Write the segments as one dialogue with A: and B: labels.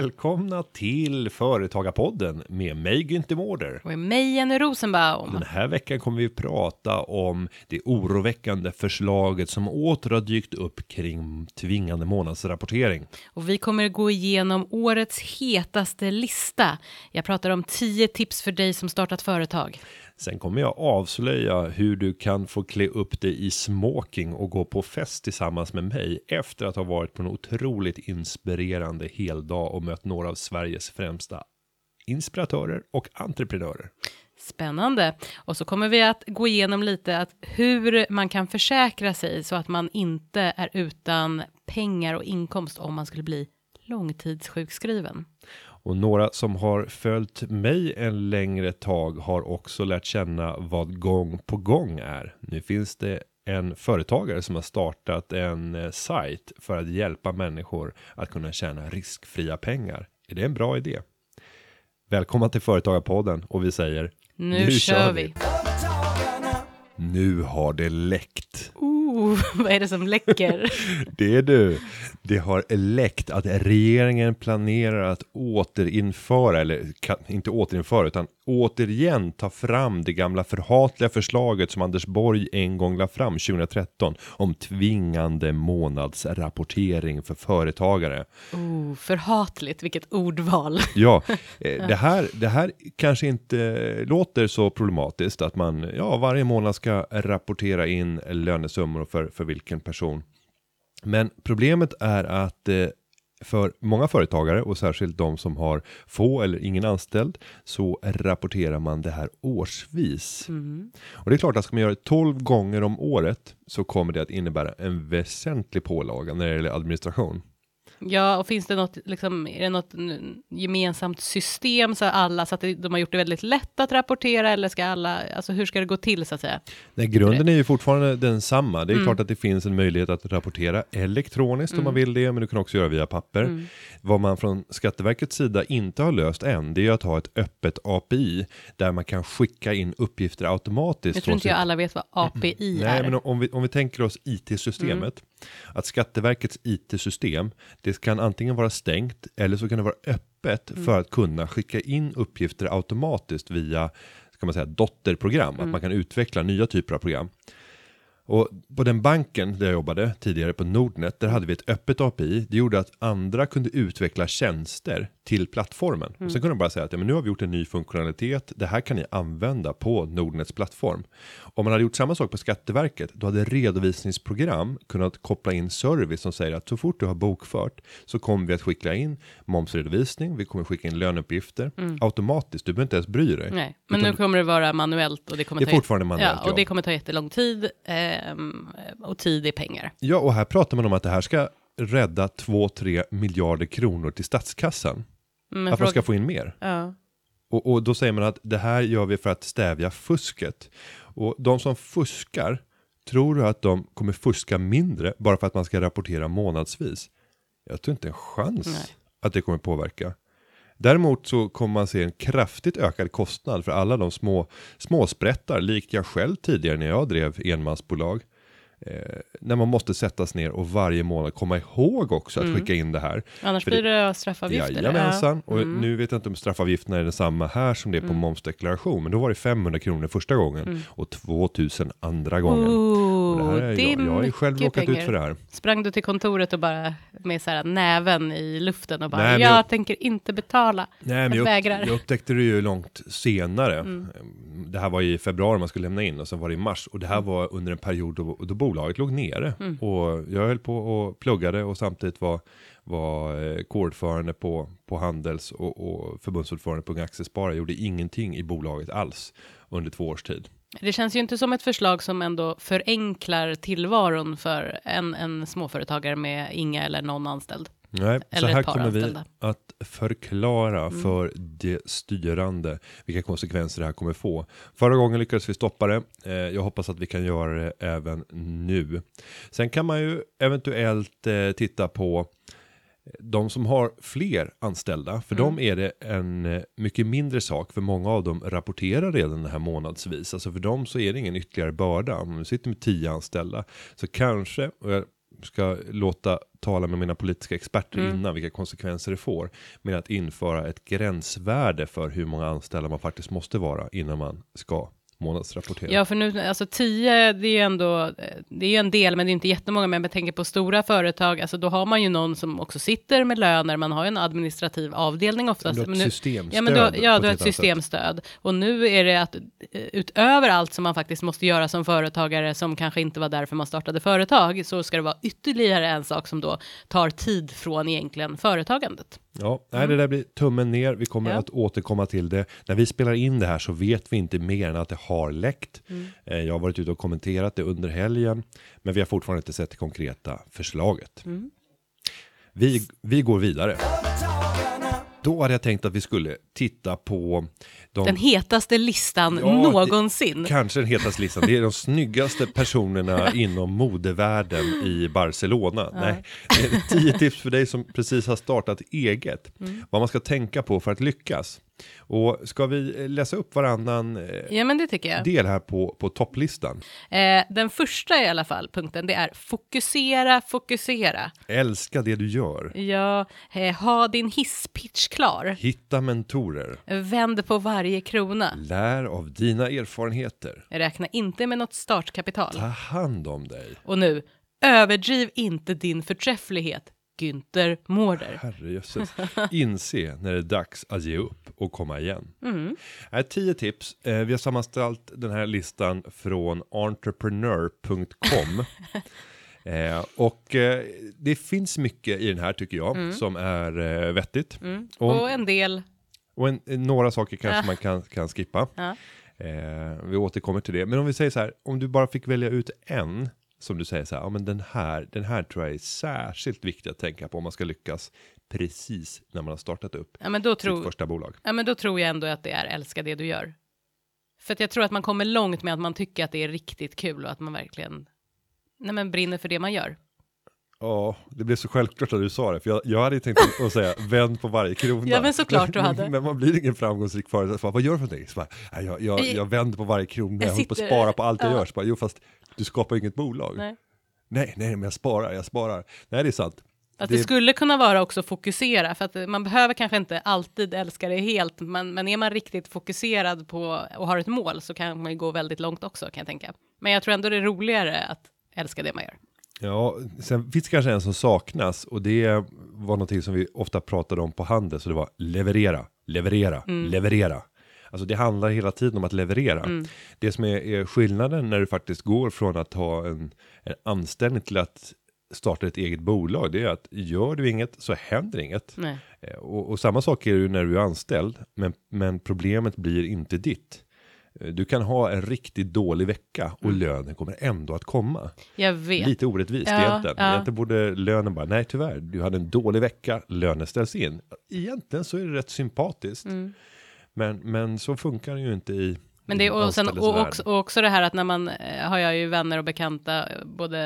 A: Välkomna till Företagarpodden med mig Günther Mårder.
B: Och mig Jenny Rosenbaum.
A: Den här veckan kommer vi prata om det oroväckande förslaget som åter har dykt upp kring tvingande månadsrapportering.
B: Och vi kommer gå igenom årets hetaste lista. Jag pratar om 10 tips för dig som startat företag.
A: Sen kommer jag avslöja hur du kan få klä upp dig i smoking och gå på fest tillsammans med mig efter att ha varit på en otroligt inspirerande heldag och mött några av Sveriges främsta inspiratörer och entreprenörer.
B: Spännande. Och så kommer vi att gå igenom lite att hur man kan försäkra sig så att man inte är utan pengar och inkomst om man skulle bli långtidssjukskriven.
A: Och några som har följt mig en längre tag har också lärt känna vad gång på gång är. Nu finns det en företagare som har startat en eh, sajt för att hjälpa människor att kunna tjäna riskfria pengar. Är det en bra idé? Välkomna till Företagarpodden och vi säger
B: Nu, kör vi.
C: Företagarna.
A: Nu har det läckt.
B: Vad är det som läcker?
A: Det är du. Det har läckt att regeringen planerar att återinföra, eller inte återinföra, utan återigen ta fram det gamla förhatliga förslaget som Anders Borg en gång la fram 2013 om tvingande månadsrapportering för företagare.
B: Oh, förhatligt, vilket ordval.
A: Ja, eh, det här, det här kanske inte låter så problematiskt att man ja, varje månad ska rapportera in lönesummor för, för vilken person. Men problemet är att eh, för många företagare och särskilt de som har få eller ingen anställd så rapporterar man det här årsvis. Och det är klart att ska man göra det 12 gånger om året så kommer det att innebära en väsentlig pålaga när det gäller administration.
B: Ja, och finns det något, liksom, är det något mm, gemensamt system så alla, så att de har gjort det väldigt lätt att rapportera, eller ska alla, alltså hur ska det gå till så att säga?
A: Nej, grunden är ju fortfarande densamma. Det är klart att det finns en möjlighet att rapportera elektroniskt om man vill det, men du kan också göra via papper. Vad man från Skatteverkets sida inte har löst än, det är ju att ha ett öppet API där man kan skicka in uppgifter automatiskt.
B: Jag tror inte jag
A: sitt-
B: alla vet vad API
A: Nej,
B: är.
A: men om vi, om vi tänker oss IT-systemet, att Skatteverkets IT-system, det kan antingen vara stängt eller så kan det vara öppet för att kunna skicka in uppgifter automatiskt via, ska man säga, dotterprogram, att man kan utveckla nya typer av program. Och på den banken där jag jobbade tidigare på Nordnet, där hade vi ett öppet API. Det gjorde att andra kunde utveckla tjänster till plattformen. Och sen kunde de bara säga att ja, men nu har vi gjort en ny funktionalitet. Det här kan ni använda på Nordnets plattform. Om man hade gjort samma sak på Skatteverket, då hade redovisningsprogram kunnat koppla in service som säger att så fort du har bokfört så kommer vi att skicka in momsredovisning, vi kommer skicka in löneuppgifter automatiskt. Du behöver inte ens bry dig.
B: Nej, men
A: Utan-
B: nu kommer det vara manuellt och det kommer
A: Det är
B: ta
A: fortfarande manuellt,
B: Ja, och det kommer ta jättelång tid ehm, och tid är pengar.
A: Ja, och här pratar man om att det här ska rädda 2-3 miljarder kronor till statskassan.
B: Men
A: att man
B: fråga-
A: ska få in mer.
B: ja.
A: Och, och då säger man att det här gör vi för att stävja fusket. Och de som fuskar, tror du att de kommer fuska mindre bara för att man ska rapportera månadsvis? Jag tror inte en chans
B: Nej.
A: att det kommer påverka. Däremot så kommer man se en kraftigt ökad kostnad för alla de små småsprättar, likt jag själv tidigare när jag drev enmansbolag. Eh, när man måste sättas ner och varje månad komma ihåg också att skicka in det här.
B: Annars
A: För
B: blir det straffavgifter.
A: Jajamensan, och
B: Mm.
A: nu vet jag inte om straffavgifterna är densamma här som det är på momsdeklaration, men då var det 500 kronor första gången och 2000 andra gången. och det
B: Ooh,
A: här är,
B: det är
A: jag, jag har ju själv råkat ut för det här.
B: Sprang du till kontoret och bara med så här näven i luften och bara,
A: Nej,
B: jag,
A: jag-
B: tänker inte betala.
A: Nej, men
B: Jag
A: jag,
B: vägrar.
A: jag upptäckte det ju långt senare. Det här var i februari man skulle lämna in och sen var det i mars. Och det här var under en period då, då bolaget låg nere. Och jag höll på och pluggade och samtidigt var, var eh, kårordförande på, på Handels och, och förbundsordförande på. Jag gjorde ingenting i bolaget alls under två års tid.
B: Det känns ju inte som ett förslag som ändå förenklar tillvaron för en, en småföretagare med inga eller någon anställd.
A: Nej, så
B: Eller ett
A: här kommer vi att förklara för det styrande vilka konsekvenser det här kommer få. Förra gången lyckades vi stoppa det. Eh, jag hoppas att vi kan göra det även nu. Sen kan man ju eventuellt eh, titta på De som har fler anställda, för dem är det en eh, mycket mindre sak, för många av dem rapporterar redan det här månadsvis. Alltså för dem så är det ingen ytterligare börda. Om du sitter med tio anställda, så kanske, och jag ska låta tala med mina politiska experter innan vilka konsekvenser det får, med att införa ett gränsvärde för hur många anställda man faktiskt måste vara innan man ska månadsrapportera.
B: Ja, för nu, alltså 10, det är ju ändå, det är ju en del, men det är inte jättemånga, men jag tänker på stora företag, alltså då har man ju någon som också sitter med löner, man har ju en administrativ avdelning oftast.
A: Du har ett
B: Men nu-
A: systemstöd
B: Ja, men har- ja, du har
A: ett annat sätt.
B: systemstöd. Och nu är det att utöver allt som man faktiskt måste göra som företagare, som kanske inte var därför man startade företag, så ska det vara ytterligare en sak som då tar tid från egentligen företagandet.
A: Ja, nej, det där blir tummen ner. Vi kommer
B: Ja.
A: att återkomma till det. När vi spelar in det här så vet vi inte mer än att det har läckt. Eh, Jag har varit ute och kommenterat det under helgen, men vi har fortfarande inte sett det konkreta förslaget. Vi, vi går vidare. Då hade jag tänkt att vi skulle titta på de
B: Den hetaste listan
A: Ja, det-
B: någonsin.
A: Kanske den hetaste listan. Det är de snyggaste personerna inom modevärlden i Barcelona. Nej, det är tio tips för dig som precis har startat eget. Vad man ska tänka på för att lyckas. Och ska vi eh, läsa upp varannan eh,
B: Ja, men det tycker jag.
A: del här på, på topplistan?
B: Eh, den första i alla fall, punkten, det är fokusera, fokusera.
A: Älska det du gör.
B: Ja, eh, ha din hisspitch klar.
A: Hitta mentorer.
B: Vänd på varje krona.
A: Lär av dina erfarenheter.
B: Räkna inte med något startkapital.
A: Ta hand om dig.
B: Och nu, överdriv inte din förträfflighet. Günther Mårder.
A: Herrejösses. Inse när det är dags att ge upp och komma igen.
B: Mm.
A: Här, tio tips. Eh, vi har sammanställt den här listan från entrepreneur.com. eh, och eh, det finns mycket i den här tycker jag som är eh, vettigt. Och,
B: Mm. Och en del,
A: och en, några saker kanske man kan, kan skippa. Eh, vi återkommer till det. Men om vi säger så här, om du bara fick välja ut en som du säger så här, ja men den här, den här tror jag är särskilt viktig att tänka på om man ska lyckas precis när man har startat upp
B: Ja, men då,
A: sitt
B: tror,
A: första bolag.
B: ja, men då tror jag ändå att det är älska det du gör. För att jag tror att man kommer långt med att man tycker att det är riktigt kul och att man verkligen nej, men brinner för det man gör.
A: Ja, det blev så självklart att du sa det, för jag, jag hade ju tänkt att säga vänd på varje krona.
B: Ja, men såklart du hade.
A: men man blir ingen framgångsrik företagare, vad gör du för någonting? Så bara, "Nej, jag, jag, jag vänder på varje krona, jag,
B: Jag
A: håller på att spara på allt jag
B: ja.
A: gör. Så bara, jo, fast du skapar ju inget bolag.
B: Nej.
A: nej, nej, men jag sparar, jag sparar. Nej, det är sant.
B: Att det, skulle kunna vara också fokusera, för att man behöver kanske inte alltid älska det helt, men, men är man riktigt fokuserad på och har ett mål så kan man ju gå väldigt långt också kan jag tänka. Men jag tror ändå det är roligare att älska det man gör.
A: Ja, sen finns det kanske en som saknas och det var någonting som vi ofta pratade om på handel, så det var leverera, leverera, leverera. Alltså det handlar hela tiden om att leverera. Det som är, är skillnaden när du faktiskt går från att ha en, en anställning till att starta ett eget bolag, det är att gör du inget så händer inget. Eh, Och, och samma sak är det ju när du är anställd, men, men problemet blir inte ditt. Eh, Du kan ha en riktigt dålig vecka och lönen kommer ändå att komma.
B: Jag vet.
A: Lite orättvist
B: Ja,
A: egentligen.
B: ja.
A: Egentligen borde lönen bara, nej tyvärr, du hade en dålig vecka, lönen ställs in. Egentligen så är det rätt sympatiskt. Men, men så funkar det ju inte i
B: Men det och, sen, och, också, och också det här att när man eh, har jag ju vänner och bekanta, både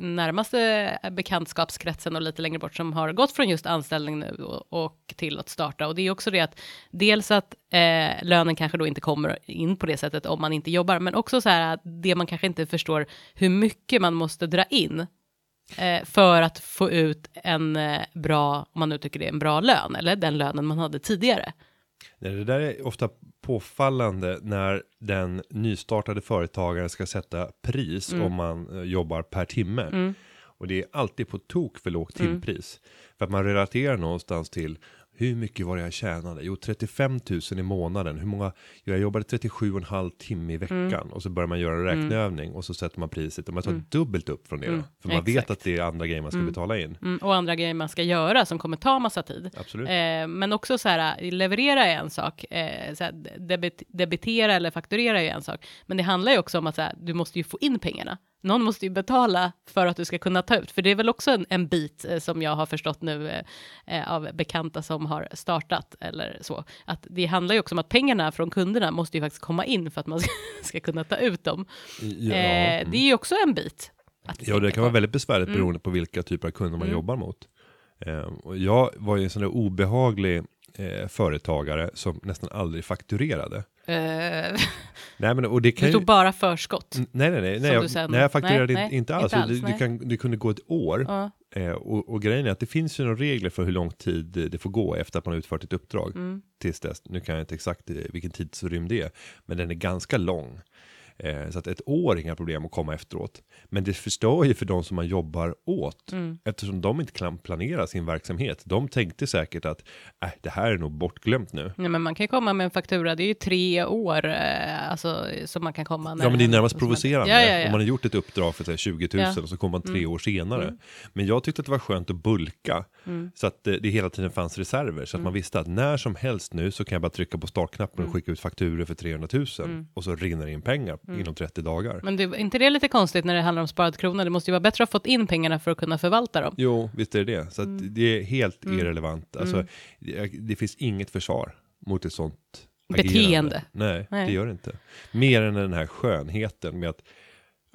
B: närmaste bekantskapskretsen och lite längre bort som har gått från just anställning nu och, och till att starta. Och det är också det att dels att eh, lönen kanske då inte kommer in på det sättet om man inte jobbar, men också så här att det man kanske inte förstår hur mycket man måste dra in eh, för att få ut en eh, bra, om man nu tycker det är en bra lön, eller den lönen man hade tidigare.
A: Det där är ofta påfallande när den nystartade företagaren ska sätta pris
B: Mm.
A: om man eh, jobbar per timme. Och det är alltid på tok för lågt timpris. För att man relaterar någonstans till hur mycket var det jag tjänade? Jo, 35 000 i månaden. Hur många? Jag jobbade 37,5 timme i veckan. Och så börjar man göra en räkneövning och så sätter man priset. Och man tar dubbelt upp från det. då. För man vet
B: exakt.
A: att det är andra grejer man ska betala in.
B: Mm, och andra grejer man ska göra som kommer ta massa tid.
A: Absolut.
B: Eh, men också så här, leverera är en sak, eh, så här, debit, debitera eller fakturera är en sak. Men det handlar ju också om att så här, du måste ju få in pengarna. Någon måste ju betala för att du ska kunna ta ut, för det är väl också en, en bit eh, som jag har förstått nu eh, eh, av bekanta som har startat eller så. Att det handlar ju också om att pengarna från kunderna måste ju faktiskt komma in för att man ska, ska kunna ta ut dem.
A: Ja,
B: Eh,
A: mm.
B: Det är ju också en bit.
A: Ja, det kan vara
B: på.
A: väldigt besvärligt
B: Mm.
A: beroende på vilka typer av kunder man jobbar mot. Eh, och jag var ju en sån där obehaglig eh, företagare som nästan aldrig fakturerade.
B: Eh,
A: Nej, men och det kan
B: du
A: ju...
B: tog bara förskott.
A: N- Nej, nej, nej, nej,
B: du
A: jag,
B: sen-
A: nej, jag fakturerade
B: nej,
A: inte,
B: nej,
A: inte alls.
B: inte alls,
A: det,
B: nej.
A: kan, det kunde gå ett år.
B: Ja.
A: Eh, och, och grejen är att det finns ju några regler för hur lång tid det får gå efter att man har utfört ett uppdrag.
B: Mm.
A: Tills dess, nu kan jag inte exakt eh, vilken tidsrymd det är, men den är ganska lång. Eh, så att ett år är inga problem att komma efteråt. Men det förstör ju för de som man jobbar åt.
B: Mm.
A: Eftersom de inte kan planera sin verksamhet. De tänkte säkert att äh, det här är nog bortglömt nu.
B: Nej, men man kan ju komma med en faktura, det är ju tre år eh, alltså, som man kan komma. när
A: Ja men det är närmast provocerande.
B: Ja, ja, ja.
A: Om man har gjort ett uppdrag för säg, 20 000
B: Ja.
A: och så kommer man tre
B: Mm.
A: år senare.
B: Mm.
A: Men jag tyckte att det var skönt att bulka.
B: Mm.
A: Så att det hela tiden fanns reserver. Så att man visste att när som helst nu så kan jag bara trycka på startknappen och skicka ut fakturor för 300 000.
B: Mm.
A: Och så rinner det in pengar inom 30 dagar.
B: Men det, är inte det lite konstigt när det handlar om sparad krona? Det måste ju vara bättre att ha fått in pengarna för att kunna förvalta dem.
A: Jo, visst är det det. Så
B: Mm.
A: det är helt irrelevant. Alltså, det, det finns inget försvar mot ett sånt
B: Beteende.
A: agerande. Nej,
B: Nej.
A: det gör det inte. Mer än den här skönheten med att,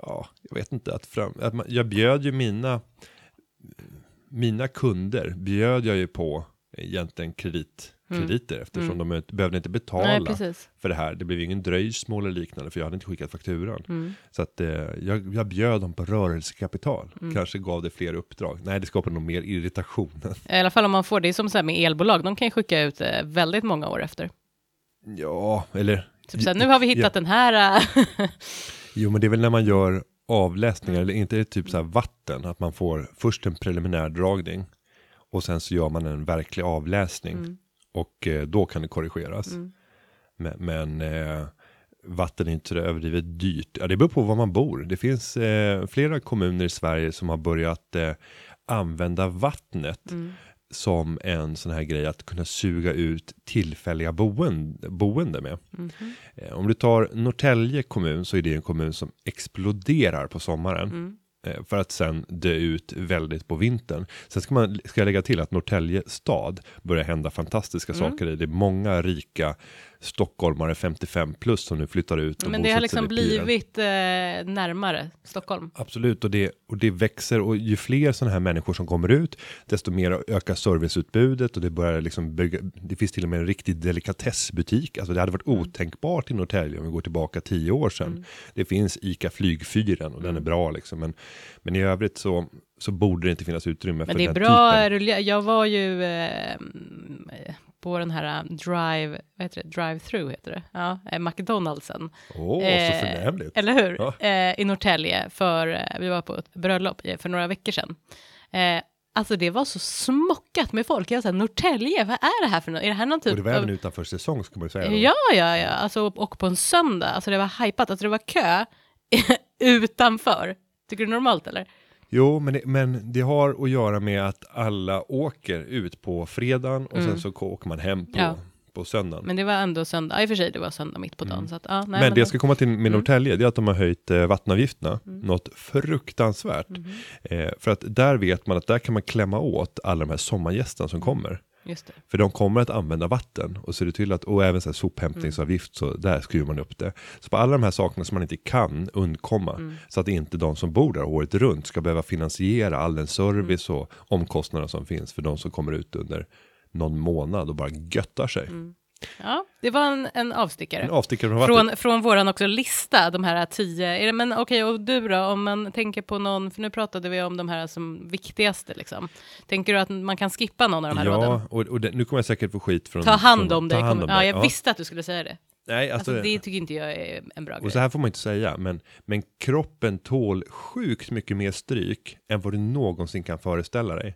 A: ja, jag vet inte, att, fram, att man, jag bjöd ju mina, mina kunder, bjöd jag ju på egentligen kredit, krediter eftersom
B: Mm.
A: de behövde inte
B: Nej,
A: betala
B: precis.
A: för det här. Det blev ingen dröjsmål eller liknande för jag hade inte skickat fakturan.
B: Mm.
A: Så att eh, jag, jag bjöd dem på rörelsekapital.
B: Mm.
A: Kanske gav det fler uppdrag. Nej, det skapar nog mer irritation.
B: I alla fall om man får, det är som så här med elbolag, de kan ju skicka ut eh, väldigt många år efter.
A: ja, eller...
B: Typ så här, nu har vi hittat
A: Ja.
B: den här. eh,
A: Jo, men det är väl när man gör avläsningar, eller inte det typ så här vatten, att man får först en preliminär dragning och sen så gör man en verklig avläsning
B: Mm.
A: Och eh, då kan det korrigeras.
B: Mm.
A: Men, men eh, vatten är inte så överdrivet dyrt. Ja, det beror på var man bor. Det finns eh, flera kommuner i Sverige som har börjat eh, använda vattnet
B: Mm.
A: som en sån här grej att kunna suga ut tillfälliga boende, boende med.
B: Mhm.
A: Eh, Om du tar Norrtälje kommun så är det en kommun som exploderar på sommaren.
B: Mm.
A: Eh, För att sen dö ut väldigt på vintern. Sen ska, man, ska jag lägga till att Norrtälje stad börjar hända fantastiska
B: Mm.
A: saker i. Det är många rika stockholmare 55 plus som nu flyttar ut. och
B: Men det har liksom blivit eh, närmare Stockholm.
A: Absolut, och det, och det växer och ju fler sådana här människor som kommer ut, desto mer ökar serviceutbudet och det börjar liksom bygga, det finns till och med en riktig delikatessbutik, alltså det hade varit otänkbart i Norrtälje om vi går tillbaka tio år sedan.
B: Mm.
A: Det finns ICA Flygfyren och den är bra liksom, men, men i övrigt så, så borde det inte finnas utrymme
B: Men
A: för
B: det är bra
A: typen.
B: Jag var ju eh, mm, på den här eh, drive, vad heter det, drive-through heter det, ja, eh, McDonaldsen.
A: Åh,
B: Eh,
A: så förnämligt.
B: Eller hur?
A: Ja.
B: Eh, I Norrtälje, för eh, vi var på ett bröllop för några veckor sedan. Eh, alltså det var så smockat med folk. Jag sa Norrtälje, vad är det här för något? Är det här någon typ
A: och det var
B: av...
A: även utanför säsong ska man ju säga. då.
B: Ja, ja, ja, alltså och på en söndag, alltså det var hypat, alltså det var kö utanför. Tycker du normalt eller?
A: Jo, men det, men det har att göra med att alla åker ut på fredagen och
B: Mm.
A: sen så åker man hem på,
B: Ja.
A: på söndagen.
B: Men det var ändå söndag, ja, i och för sig det var söndag mitt på dagen. Så att, ja, nej,
A: Mm. men det jag ska komma till med
B: Mm.
A: Norrtälje, det är att de har höjt eh, vattenavgifterna. Något fruktansvärt.
B: Mhm.
A: Eh, för att där vet man att där kan man klämma åt alla de här sommargästerna som kommer. För de kommer att använda vatten och ser det till att, och även så här sophämtningsavgift, så där skruvar man upp det. Så på alla de här sakerna som man inte kan undkomma,
B: Mm.
A: så att inte de som bor där året runt ska behöva finansiera all den service och omkostnader som finns för de som kommer ut under någon månad och bara göttar sig.
B: Ja, det var en, en avstickare.
A: En avstickare från.
B: Från, från våran också lista, de här tio, är det, men okej, och du då, om man tänker på någon, för nu pratade vi om de här som viktigaste liksom. Tänker du att man kan skippa någon av de här råden?
A: Ja, och, och det, nu kommer jag säkert få skit från...
B: Ta hand
A: från,
B: om dig.
A: Ta hand
B: kommer-
A: om
B: ja,
A: dig.
B: jag visste att du skulle säga det.
A: Nej, alltså,
B: Alltså, det tycker inte jag är en bra
A: och
B: grej.
A: så här får man inte säga, men, men kroppen tål sjukt mycket mer stryk än vad du någonsin kan föreställa dig.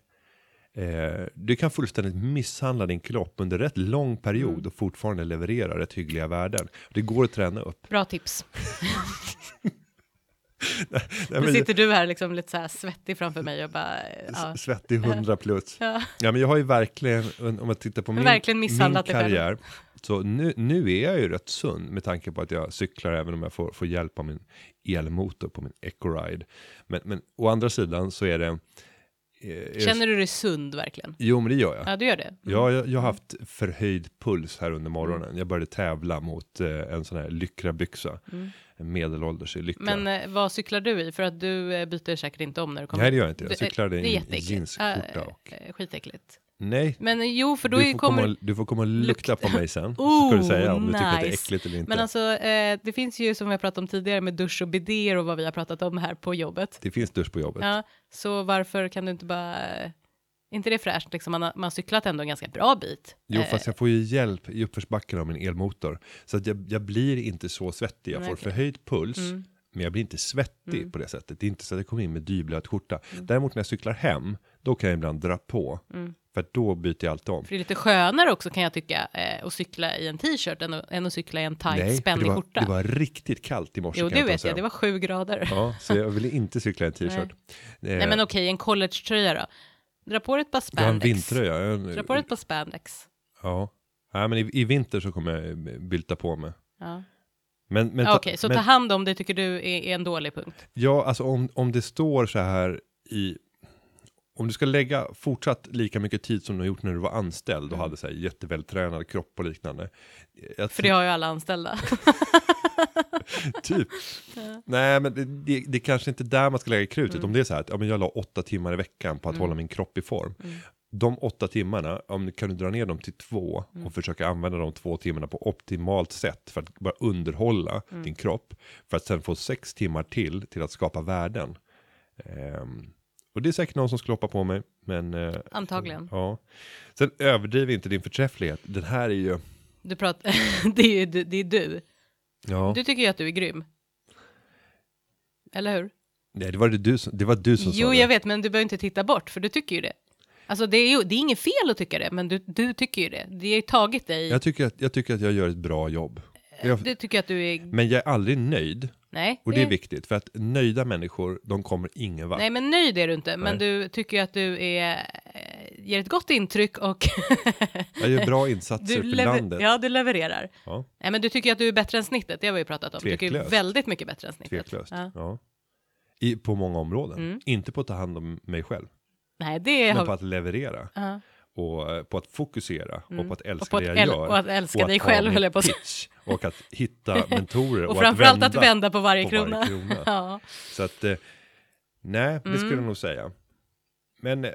A: Eh, du kan fullständigt misshandla din kropp under rätt lång period
B: Mm.
A: och fortfarande leverera rätt hyggliga värden. Det går att träna upp.
B: Bra tips.
A: Nej,
B: Nu
A: men,
B: sitter du här liksom lite så här svettig framför mig och bara, ja.
A: s- Svettig 100 plus.
B: ja.
A: Ja, men jag har ju verkligen, om man tittar på min, min karriär, så nu, nu är jag ju rätt sund med tanke på att jag cyklar även om jag får, får hjälp av min elmotor på min Ecoride. Men, men å andra sidan så är det, Eh,
B: Känner du dig sund verkligen?
A: Jo, men det gör jag.
B: Ja, du gör det?
A: Ja, jag, jag har haft förhöjd puls här under morgonen. Jag började tävla mot eh, en sån här lycrabyxa.
B: Mm.
A: En medelålders i lycra.
B: Men eh, vad cyklar du i? För att du eh, byter säkert inte om när du kommer.
A: Nej, det gör jag inte. Jag
B: eh, är
A: i en jeansskjorta. Och...
B: eh, Skitäckligt.
A: Nej,
B: Men eh, jo, för då
A: du får,
B: kommer...
A: komma, du får komma och lukta på mig sen. så
B: Oh,
A: ska du säga om du tycker att det är
B: nice.
A: äckligt eller inte.
B: Men alltså, eh, det finns ju som vi har pratat om tidigare med dusch och bidéer och vad vi har pratat om här på jobbet.
A: Det finns dusch på jobbet.
B: Ja, så varför kan du inte bara... eh, inte det fräscht? Liksom, man, har, man har cyklat ändå en ganska bra bit.
A: Jo,
B: Eh,
A: fast jag får ju hjälp i uppförsbacken av min elmotor. Så att jag, jag blir inte så svettig. Jag får
B: okej.
A: förhöjd puls.
B: Mm.
A: Men jag blir inte svettig
B: Mm.
A: på det sättet. Det är inte så att jag kommer in med dyblöt skjorta. Däremot när jag cyklar hem, då kan jag ibland dra på.
B: Mm.
A: För då byter jag alltid om.
B: För det är lite skönare också kan jag tycka eh, att cykla i en t-shirt än, än att cykla i en tight
A: för
B: spännig
A: det var,
B: skjorta.
A: det var riktigt kallt i morse
B: jo, det vet jag. Det var sju grader.
A: Ja, så jag ville inte cykla i en t-shirt. Eh,
B: Nej, men okej, en collegetröja då. Dra på dig ett par
A: det var en
B: spandex.
A: Jag-
B: Dra på dig ett par spandex.
A: Ja. Nej, men i, i vinter så kommer jag bylta på mig.
B: Ja.
A: Men, men,
B: Ja, Okej, så
A: men,
B: ta hand om det tycker du är, är en dålig punkt.
A: Ja, alltså om, om det står så här i... Om du ska lägga fortsatt lika mycket tid som du har gjort när du var anställd och
B: Mm.
A: hade så här jättevältränad kropp och liknande. Jag
B: För det har ju alla anställda.
A: Typ. Nej, men det, det, det är kanske inte där man ska lägga krutet.
B: Mm.
A: Om det är så här att ja, men jag la åtta timmar i veckan på att
B: Mm.
A: hålla min kropp i form.
B: Mm.
A: De åtta timmarna, om du kan du dra ner dem till två
B: Mm.
A: och försöka använda de två timmarna på optimalt sätt för att bara underhålla
B: Mm.
A: din kropp. För att sen få sex timmar till till att skapa värden. Ehm, och det är säkert någon som skulle hoppa på mig. Men, eh,
B: Antagligen.
A: Ja. Sen överdriv inte din förträfflighet. Den här är ju,
B: Du pratar, det är ju du, det är du.
A: ja.
B: Du tycker ju att du är grym. Eller hur?
A: Nej, det var det du som, det var du som
B: Jo,
A: sa det.
B: jag vet, men du behöver inte titta bort, för du tycker ju det. Alltså det är ju det är inget fel att tycka det, men du, du tycker ju det. Det är ju tagit dig.
A: Jag tycker, att, jag tycker att jag gör ett bra jobb. Jag,
B: Du tycker att du är...
A: men jag är aldrig nöjd.
B: Nej,
A: Och det är viktigt. För att nöjda människor, de kommer ingen vart.
B: Nej, men nöjd är du inte. Men
A: Nej.
B: du tycker ju att du är, eh, ger ett gott intryck och
A: Jag gör bra insatser för
B: lever-
A: landet.
B: Ja, du levererar.
A: Ja,
B: Nej, men du tycker att du är bättre än snittet. Det har vi ju pratat om. Du tycker
A: Tveklöst.
B: väldigt mycket bättre än snittet.
A: tveklöst.
B: Ja.
A: Ja. I, på många områden.
B: Mm.
A: Inte på att ta hand om mig själv.
B: Nej, det
A: Men
B: har...
A: på att leverera.
B: Ja.
A: Och eh, på att fokusera. Och på att älska
B: Och att
A: det jag
B: äl-
A: gör.
B: och att älska
A: och
B: dig själlt,
A: min
B: höll jag på att
A: pitch. Och att hitta mentorer.
B: Och
A: och
B: framförallt
A: att
B: att vända på varje
A: på
B: krona.
A: varje krona.
B: ja.
A: Så att, eh, nej, det skulle
B: Mm.
A: jag nog säga. Men, eh,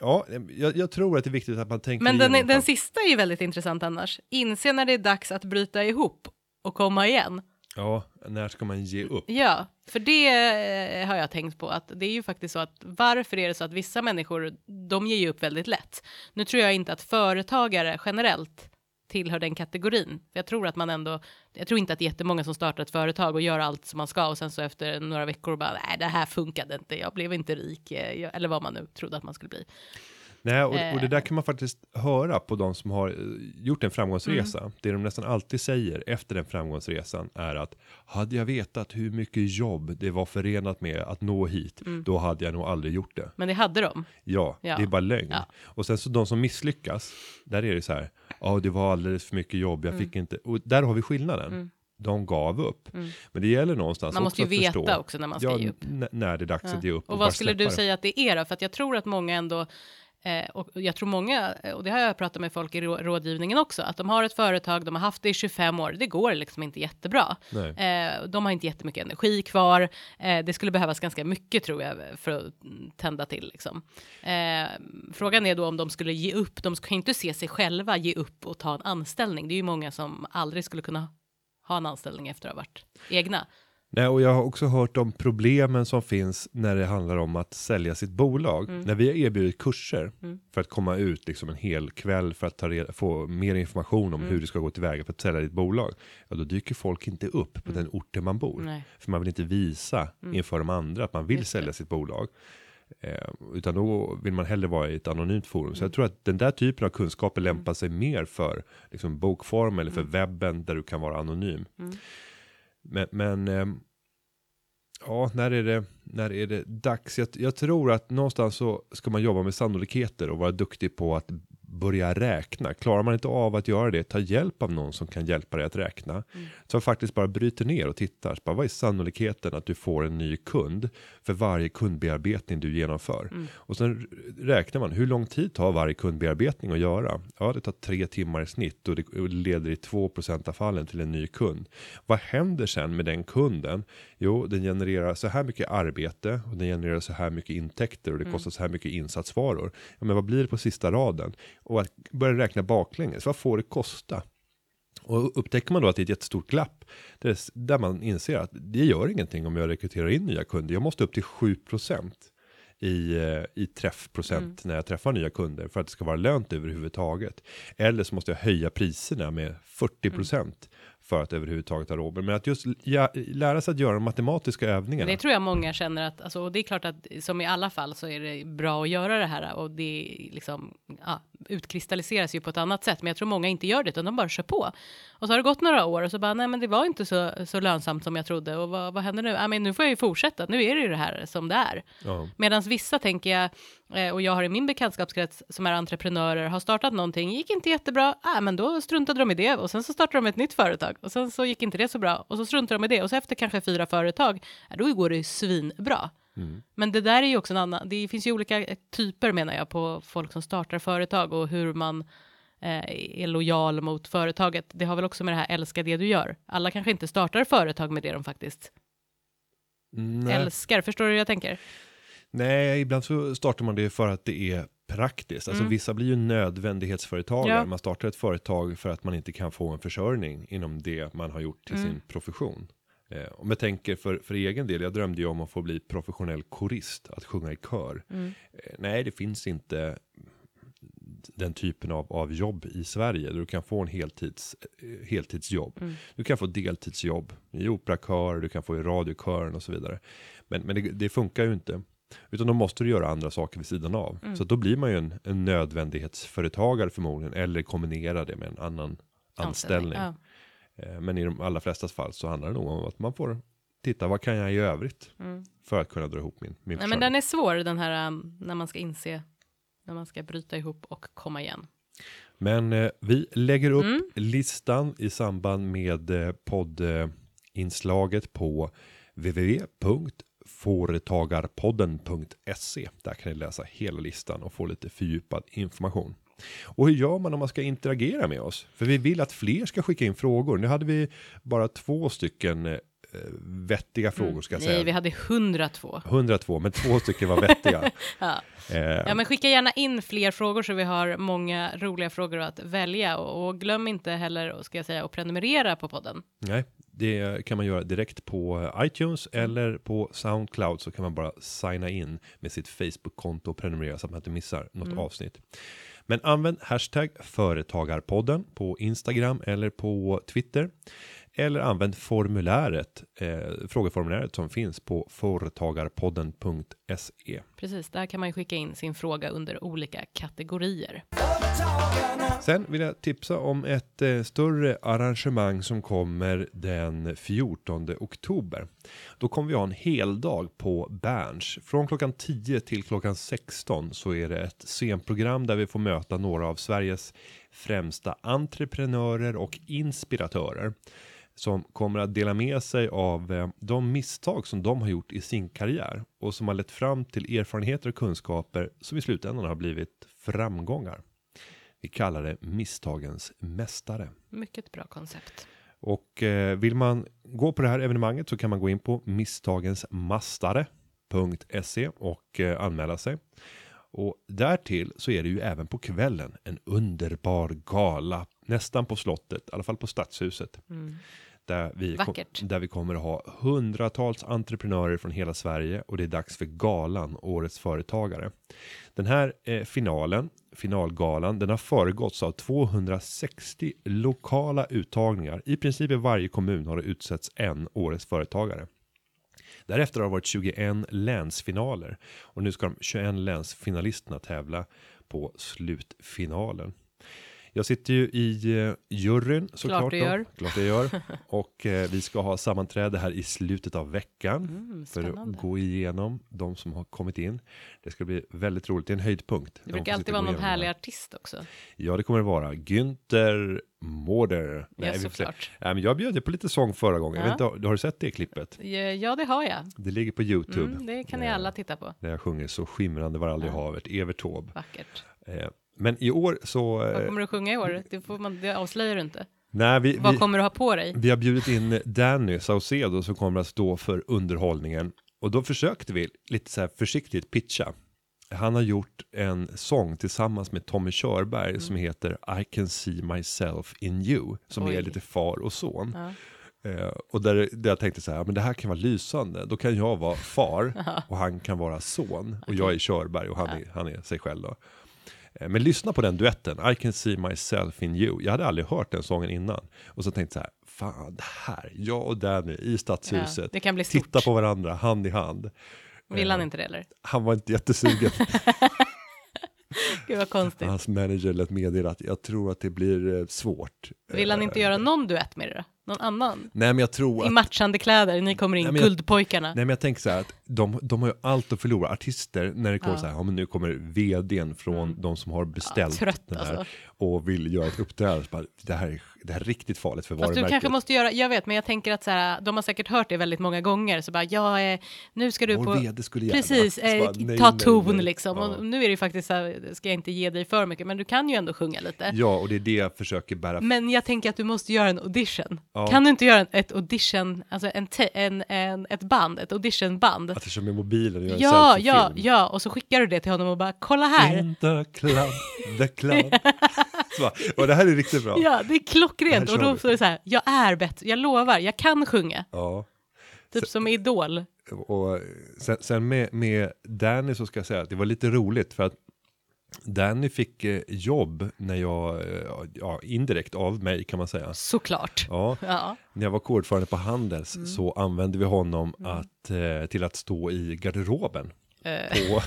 A: ja, jag, jag tror att det är viktigt att man tänker
B: Men den, den sista är ju väldigt intressant annars. Inse när det är dags att bryta ihop och komma igen.
A: Ja, när ska man ge upp?
B: Ja, för det eh, har jag tänkt på att det är ju faktiskt så att varför är det så att vissa människor, de ger ju upp väldigt lätt. Nu tror jag inte att företagare generellt tillhör den kategorin. Jag tror att man ändå, jag tror inte att det är jättemånga som startar ett företag och gör allt som man ska och sen så efter några veckor bara, nej det här funkade inte, jag blev inte rik, eh, jag, eller vad man nu trodde att man skulle bli.
A: Nej, och, och det
B: Eh.
A: där kan man faktiskt höra på de som har eh, gjort en framgångsresa.
B: Mm.
A: Det de nästan alltid säger efter den framgångsresan är att hade jag vetat hur mycket jobb det var förenat med att nå hit, då hade jag nog aldrig gjort det.
B: Men det hade de.
A: Ja,
B: Ja.
A: det är bara lögn.
B: Ja.
A: Och sen så de som misslyckas, där är det så här, ja det var alldeles för mycket jobb, jag fick inte, och där har vi skillnaden.
B: Mm.
A: De gav upp. Men det gäller någonstans
B: Man måste ju veta
A: förstå,
B: också när man ska
A: ja,
B: ge upp.
A: när det är dags att ge upp.
B: Och
A: bara
B: vad skulle du säga att det är då? För att jag tror att många ändå, eh, och jag tror många, och det har jag pratat med folk i rå- rådgivningen också, att de har ett företag, de har haft det i 25 år, det går liksom inte jättebra. Eh, de har inte jättemycket energi kvar, eh, det skulle behövas ganska mycket tror jag för att tända till liksom. Eh, frågan är då om de skulle ge upp, de ska inte se sig själva ge upp och ta en anställning, det är ju många som aldrig skulle kunna ha en anställning efter att ha varit egna.
A: Nej, och jag har också hört om problemen som finns när det handlar om att sälja sitt bolag.
B: Mm.
A: När vi har erbjudit kurser för att komma ut liksom en hel kväll för att ta reda, få mer information om
B: Mm.
A: hur du ska gå tillväga för att sälja ditt bolag. Ja, då dyker folk inte upp på den orten man bor.
B: Mm. Nej. Mm.
A: För man vill inte visa inför de andra att man vill
B: Just det.
A: sälja sitt bolag. Eh, utan då vill man hellre vara i ett anonymt forum.
B: Mm.
A: Så jag tror att den där typen av kunskaper lämpar sig mer för liksom, bokform eller för
B: Mm.
A: webben där du kan vara anonym. Men, men ehm, ja, när är det, när är det dags? Jag, jag tror att någonstans så ska man jobba med sannolikheter och vara duktig på att börja räkna. Klarar man inte av att göra det, ta hjälp av någon som kan hjälpa dig att räkna.
B: Mm.
A: Så faktiskt bara bryter ner och tittar. Bara, vad är sannolikheten att du får en ny kund för varje kundbearbetning du genomför?
B: Mm.
A: Och sen räknar man, hur lång tid tar varje kundbearbetning att göra? Ja, det tar tre timmar i snitt och det leder i 2% av fallen till en ny kund. Vad händer sen med den kunden? Jo, den genererar så här mycket arbete och den genererar så här mycket intäkter och det kostar så här mycket insatsvaror. Ja, men vad blir det på sista raden? Och att börja räkna baklänges, vad får det kosta? Och upptäcker man då att det är ett jättestort glapp där, man inser att det gör ingenting om jag rekryterar in nya kunder. Jag måste upp till 7% i, eh, i träffprocent när jag träffar nya kunder för att det ska vara lönt överhuvudtaget. Eller så måste jag höja priserna med 40% för att överhuvudtaget ha råd. Men att just lära sig att göra de matematiska övningarna.
B: Det tror jag många känner att, alltså, och det är klart att som i alla fall så är det bra att göra det här och det liksom ja, utkristalliseras ju på ett annat sätt. Men jag tror många inte gör det utan de bara kör på. Och så har det gått några år och så bara nej, men det var inte så, så lönsamt som jag trodde och vad, vad händer nu? Ja, men nu får jag ju fortsätta. Nu är det ju det här som det är.
A: Ja.
B: Medan vissa tänker jag, och jag har i min bekantskapskrets som är entreprenörer, har startat någonting, gick inte jättebra, äh, men då struntade de i det och sen så startade de ett nytt företag och sen så gick inte det så bra och så struntade de i det och så efter kanske fyra företag, då går det svinbra. Men det där är ju också en annan, det finns ju olika typer menar jag på folk som startar företag och hur man eh, är lojal mot företaget. Det har väl också med det här älska det du gör. Alla kanske inte startar företag med det de faktiskt
A: Nej.
B: älskar. Förstår du hur jag tänker?
A: Nej, ibland så startar man det för att det är praktiskt. Alltså
B: Mm.
A: vissa blir ju nödvändighetsföretagare.
B: Ja.
A: Man startar ett företag för att man inte kan få en försörjning inom det man har gjort till
B: Mm.
A: sin profession. Eh, om jag tänker för, för egen del, jag drömde ju om att få bli professionell korist, att sjunga i kör.
B: Mm.
A: Eh, nej, det finns inte den typen av, av jobb i Sverige där du kan få en heltids, eh, heltidsjobb.
B: Mm.
A: Du kan få deltidsjobb i operakör, du kan få i radiokören och så vidare. Men, men det, det funkar ju inte. Utan då måste du göra andra saker vid sidan av.
B: Mm.
A: Så då blir man ju en, en nödvändighetsföretagare förmodligen. Eller kombinera det med en annan anställning.
B: Ja.
A: Eh, Men i de allra flesta fall så handlar det nog om att man får titta vad kan jag i övrigt.
B: Mm.
A: För att kunna dra ihop min, min
B: Nej, men den är svår den här um, när man ska inse när man ska bryta ihop och komma igen.
A: Men eh, vi lägger upp
B: Mm.
A: listan i samband med eh, poddinslaget på www.företagarpodden.se. Där kan ni läsa hela listan och få lite fördjupad information. Och hur gör man om man ska interagera med oss? För vi vill att fler ska skicka in frågor. Nu hade vi bara två stycken eh, vettiga frågor ska jag
B: Mm. Nej,
A: säga.
B: vi hade 102.
A: 102, men två stycken var vettiga.
B: Ja.
A: eh,
B: ja, men skicka gärna in fler frågor så vi har många roliga frågor att välja och, och glöm inte heller, ska jag säga, att prenumerera på podden.
A: Nej, det kan man göra direkt på iTunes eller på Soundcloud så kan man bara signa in med sitt Facebook-konto och prenumerera så att man inte missar något avsnitt. Men använd hashtag företagarpodden på Instagram eller på Twitter. Eller använd formuläret, eh, frågeformuläret som finns på företagarpodden.se.
B: Precis, där kan man ju skicka in sin fråga under olika kategorier.
A: Sen vill jag tipsa om ett eh, större arrangemang som kommer den 14 oktober. Då kommer vi ha en hel dag på Berns. Från klockan 10 till klockan 16 så är det ett scenprogram där vi får möta några av Sveriges främsta entreprenörer och inspiratörer som kommer att dela med sig av eh, de misstag som de har gjort i sin karriär och som har lett fram till erfarenheter och kunskaper som i slutändan har blivit framgångar. Vi kallar det misstagens mästare.
B: Mycket bra koncept.
A: Och eh, vill man gå på det här evenemanget så kan man gå in på misstagensmastare.se och eh, anmäla sig. Och därtill så är det ju även på kvällen en underbar gala nästan på slottet, i alla fall på stadshuset. Där vi, kom, där vi kommer att ha hundratals entreprenörer från hela Sverige och det är dags för galan Årets Företagare. Den här eh, finalen, finalgalan, den har föregåtts av 260 lokala uttagningar. I princip i varje kommun har det utsetts en Årets Företagare. Därefter har det varit 21 länsfinaler och nu ska de 21 länsfinalisterna tävla på slutfinalen. Jag sitter ju i eh, juryn såklart.
B: Klart du
A: då.
B: gör.
A: Klart jag gör. Och eh, vi ska ha sammanträde här i slutet av veckan.
B: Mm,
A: för
B: spännande.
A: att gå igenom de som har kommit in. Det ska bli väldigt roligt, det är en höjdpunkt.
B: Det
A: De
B: brukar
A: får
B: alltid
A: sitta
B: vara
A: och gå
B: någon
A: igenom
B: härlig
A: det här.
B: artist också.
A: Ja, det kommer det vara. Günther Mårder.
B: Ja,
A: vi får se.
B: såklart.
A: Nej, men jag bjöd ju på lite sång förra gången. Jag
B: Ja.
A: vet inte, har du sett det klippet?
B: Ja, det har jag.
A: Det ligger på YouTube.
B: Mm, det kan ni alla titta på.
A: Där jag sjunger Så skimrande var aldrig havet, Evert Taube.
B: Vackert.
A: Eh, men i år så...
B: Vad
A: Eh,
B: kommer du sjunga i år? Det, får man, det avslöjar du inte.
A: nej, vi,
B: Vad
A: vi,
B: kommer du ha på dig?
A: vi har bjudit in Danny Saucedo som kommer att stå för underhållningen. Och då försökte vi lite så här försiktigt pitcha. Han har gjort en sång tillsammans med Tommy Körberg
B: Mm.
A: som heter I can see myself in you. Som
B: Oj.
A: är lite far och son.
B: Ja.
A: Eh, och där, där jag tänkte så här, men det här kan vara lysande. Då kan jag vara far och han kan vara son. Och jag är Körberg och han, är, han är sig själv då. Eh, Men lyssna på den duetten, I can see myself in you. Jag hade aldrig hört den sången innan. Och så tänkte jag så här, fan det här, jag och Danny i
B: Ja,
A: stadshuset.
B: det kan bli stort.
A: Titta på varandra, hand i hand.
B: Vill han
A: Eh,
B: inte det eller?
A: Han var inte jättesugen.
B: Gud vad konstigt.
A: Hans manager lät meddela att jag tror att det blir eh, svårt.
B: Vill han inte göra någon duett med det då? Någon annan?
A: Nej men jag tror
B: I
A: att
B: matchande kläder, ni kommer in,
A: Nej, jag-
B: guldpojkarna.
A: Nej men jag tänker så här att de, de har ju allt att förlora, artister, när det kommer
B: Ja.
A: så här, ja men nu kommer vdn från de som har beställt
B: trött
A: den här
B: alltså.
A: och vill göra ett uppträdande, bara, det, här, är- det här är riktigt farligt för
B: Fast du
A: varumärket.
B: kanske måste göra, jag vet, men jag tänker att så här, de har säkert hört det väldigt många gånger, så bara, ja, eh, nu ska du
A: Vår
B: på...
A: vd skulle gärna.
B: Precis, eh,
A: bara, nej,
B: ta
A: nej,
B: ton
A: nej.
B: liksom.
A: Ja.
B: Och nu är det ju faktiskt så här, ska jag inte ge dig för mycket, men du kan ju ändå sjunga lite.
A: Ja, och det är det jag försöker bära.
B: Men jag tänker att du måste göra en audition.
A: Ja.
B: Kan du inte göra ett audition, alltså en, en, en, ett band, ett auditionband?
A: Att jag kör med mobilen och gör
B: Ja,
A: en
B: ja,
A: selfiefilm.
B: ja, och så skickar du det till honom och bara, kolla här.
A: In the club, the club. så och det här är riktigt bra.
B: Ja, det är klockrent.
A: Det
B: Och då så är det så här, jag är bättre, jag lovar, jag kan sjunga.
A: Ja.
B: Typ som Idol.
A: Och sen, sen med, med Danny så ska jag säga att det var lite roligt för att Danny fick eh, jobb när jag, eh, ja, indirekt av mig kan man säga.
B: Såklart.
A: Ja,
B: Ja.
A: när jag var kodförande på Handels
B: Mm.
A: så använde vi honom att, eh, till att stå i garderoben. På,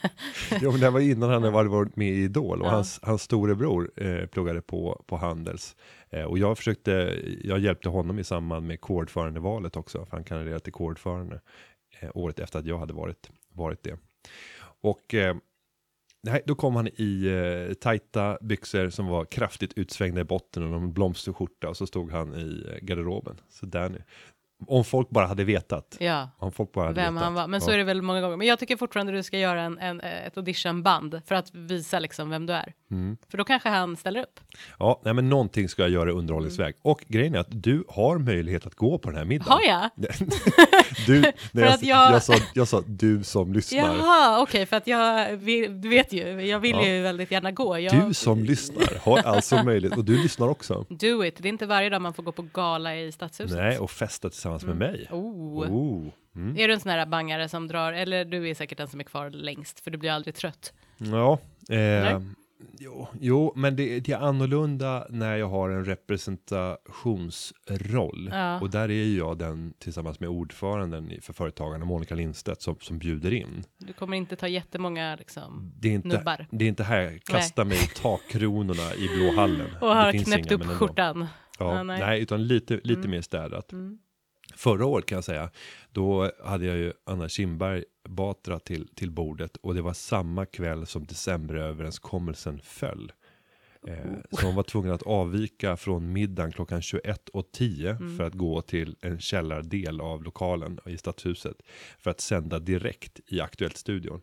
A: jo, men det var innan han hade varit med i Idol och
B: Ja.
A: hans, hans storebror eh, pluggade på, på Handels. Eh, och jag försökte, jag hjälpte honom i samband med kodförandevalet också, för han kandiderade till kodförande eh, året efter att jag hade varit, varit det. Och eh, nej, då kom han i eh, tajta byxor som var kraftigt utsvängda i botten och en blomsterskjorta och så stod han i eh, garderoben. Så Danny, om folk bara hade vetat.
B: ja,
A: Om folk bara hade
B: vem
A: vetat.
B: han var. Men så
A: Ja.
B: är det väl många gånger. Men jag tycker fortfarande du ska göra en, en, ett auditionband för att visa liksom vem du är.
A: Mm.
B: För då kanske han ställer upp.
A: Ja, nej, men någonting ska jag göra i underhållningsväg. Och grejen är att du har möjlighet att gå på den här middagen.
B: Har jag?
A: Du, nej, jag,
B: att jag-
A: jag... sa, jag sa du som lyssnar.
B: Jaha, okej, för att jag vill, du vet ju, jag vill
A: Ja.
B: ju väldigt gärna gå. Jag,
A: Du som lyssnar har alltså möjlighet, och du lyssnar också.
B: Do it, det är inte varje dag man får gå på gala i Stadshuset.
A: Nej, och festa tillsammans med mig.
B: Oh.
A: Oh. Mm.
B: Är du en sån här bangare som drar, eller du är säkert den som är kvar längst, för du blir aldrig trött.
A: Ja, eh, jo, jo, men det, det är annorlunda när jag har en representationsroll.
B: Ja.
A: Och där är jag den tillsammans med ordföranden för Företagarna, Monica Lindstedt, som, som bjuder in.
B: Du kommer inte ta jättemånga liksom,
A: Det är inte,
B: nubbar.
A: det är inte här, kasta mig i takkronorna i Blå hallen.
B: Och har knäppt upp skjortan.
A: Ja,
B: Ah, nej.
A: nej. utan lite, lite
B: Mm.
A: mer städat.
B: Mm.
A: Förra året kan jag säga, då hade jag ju Anna Kinberg Batra till, till bordet och det var samma kväll som decemberöverenskommelsen föll. Eh, så hon var tvungen att avvika från middagen klockan 21.10
B: Mm.
A: för att gå till en källardel av lokalen i Stadshuset för att sända direkt i Aktuellt-studion.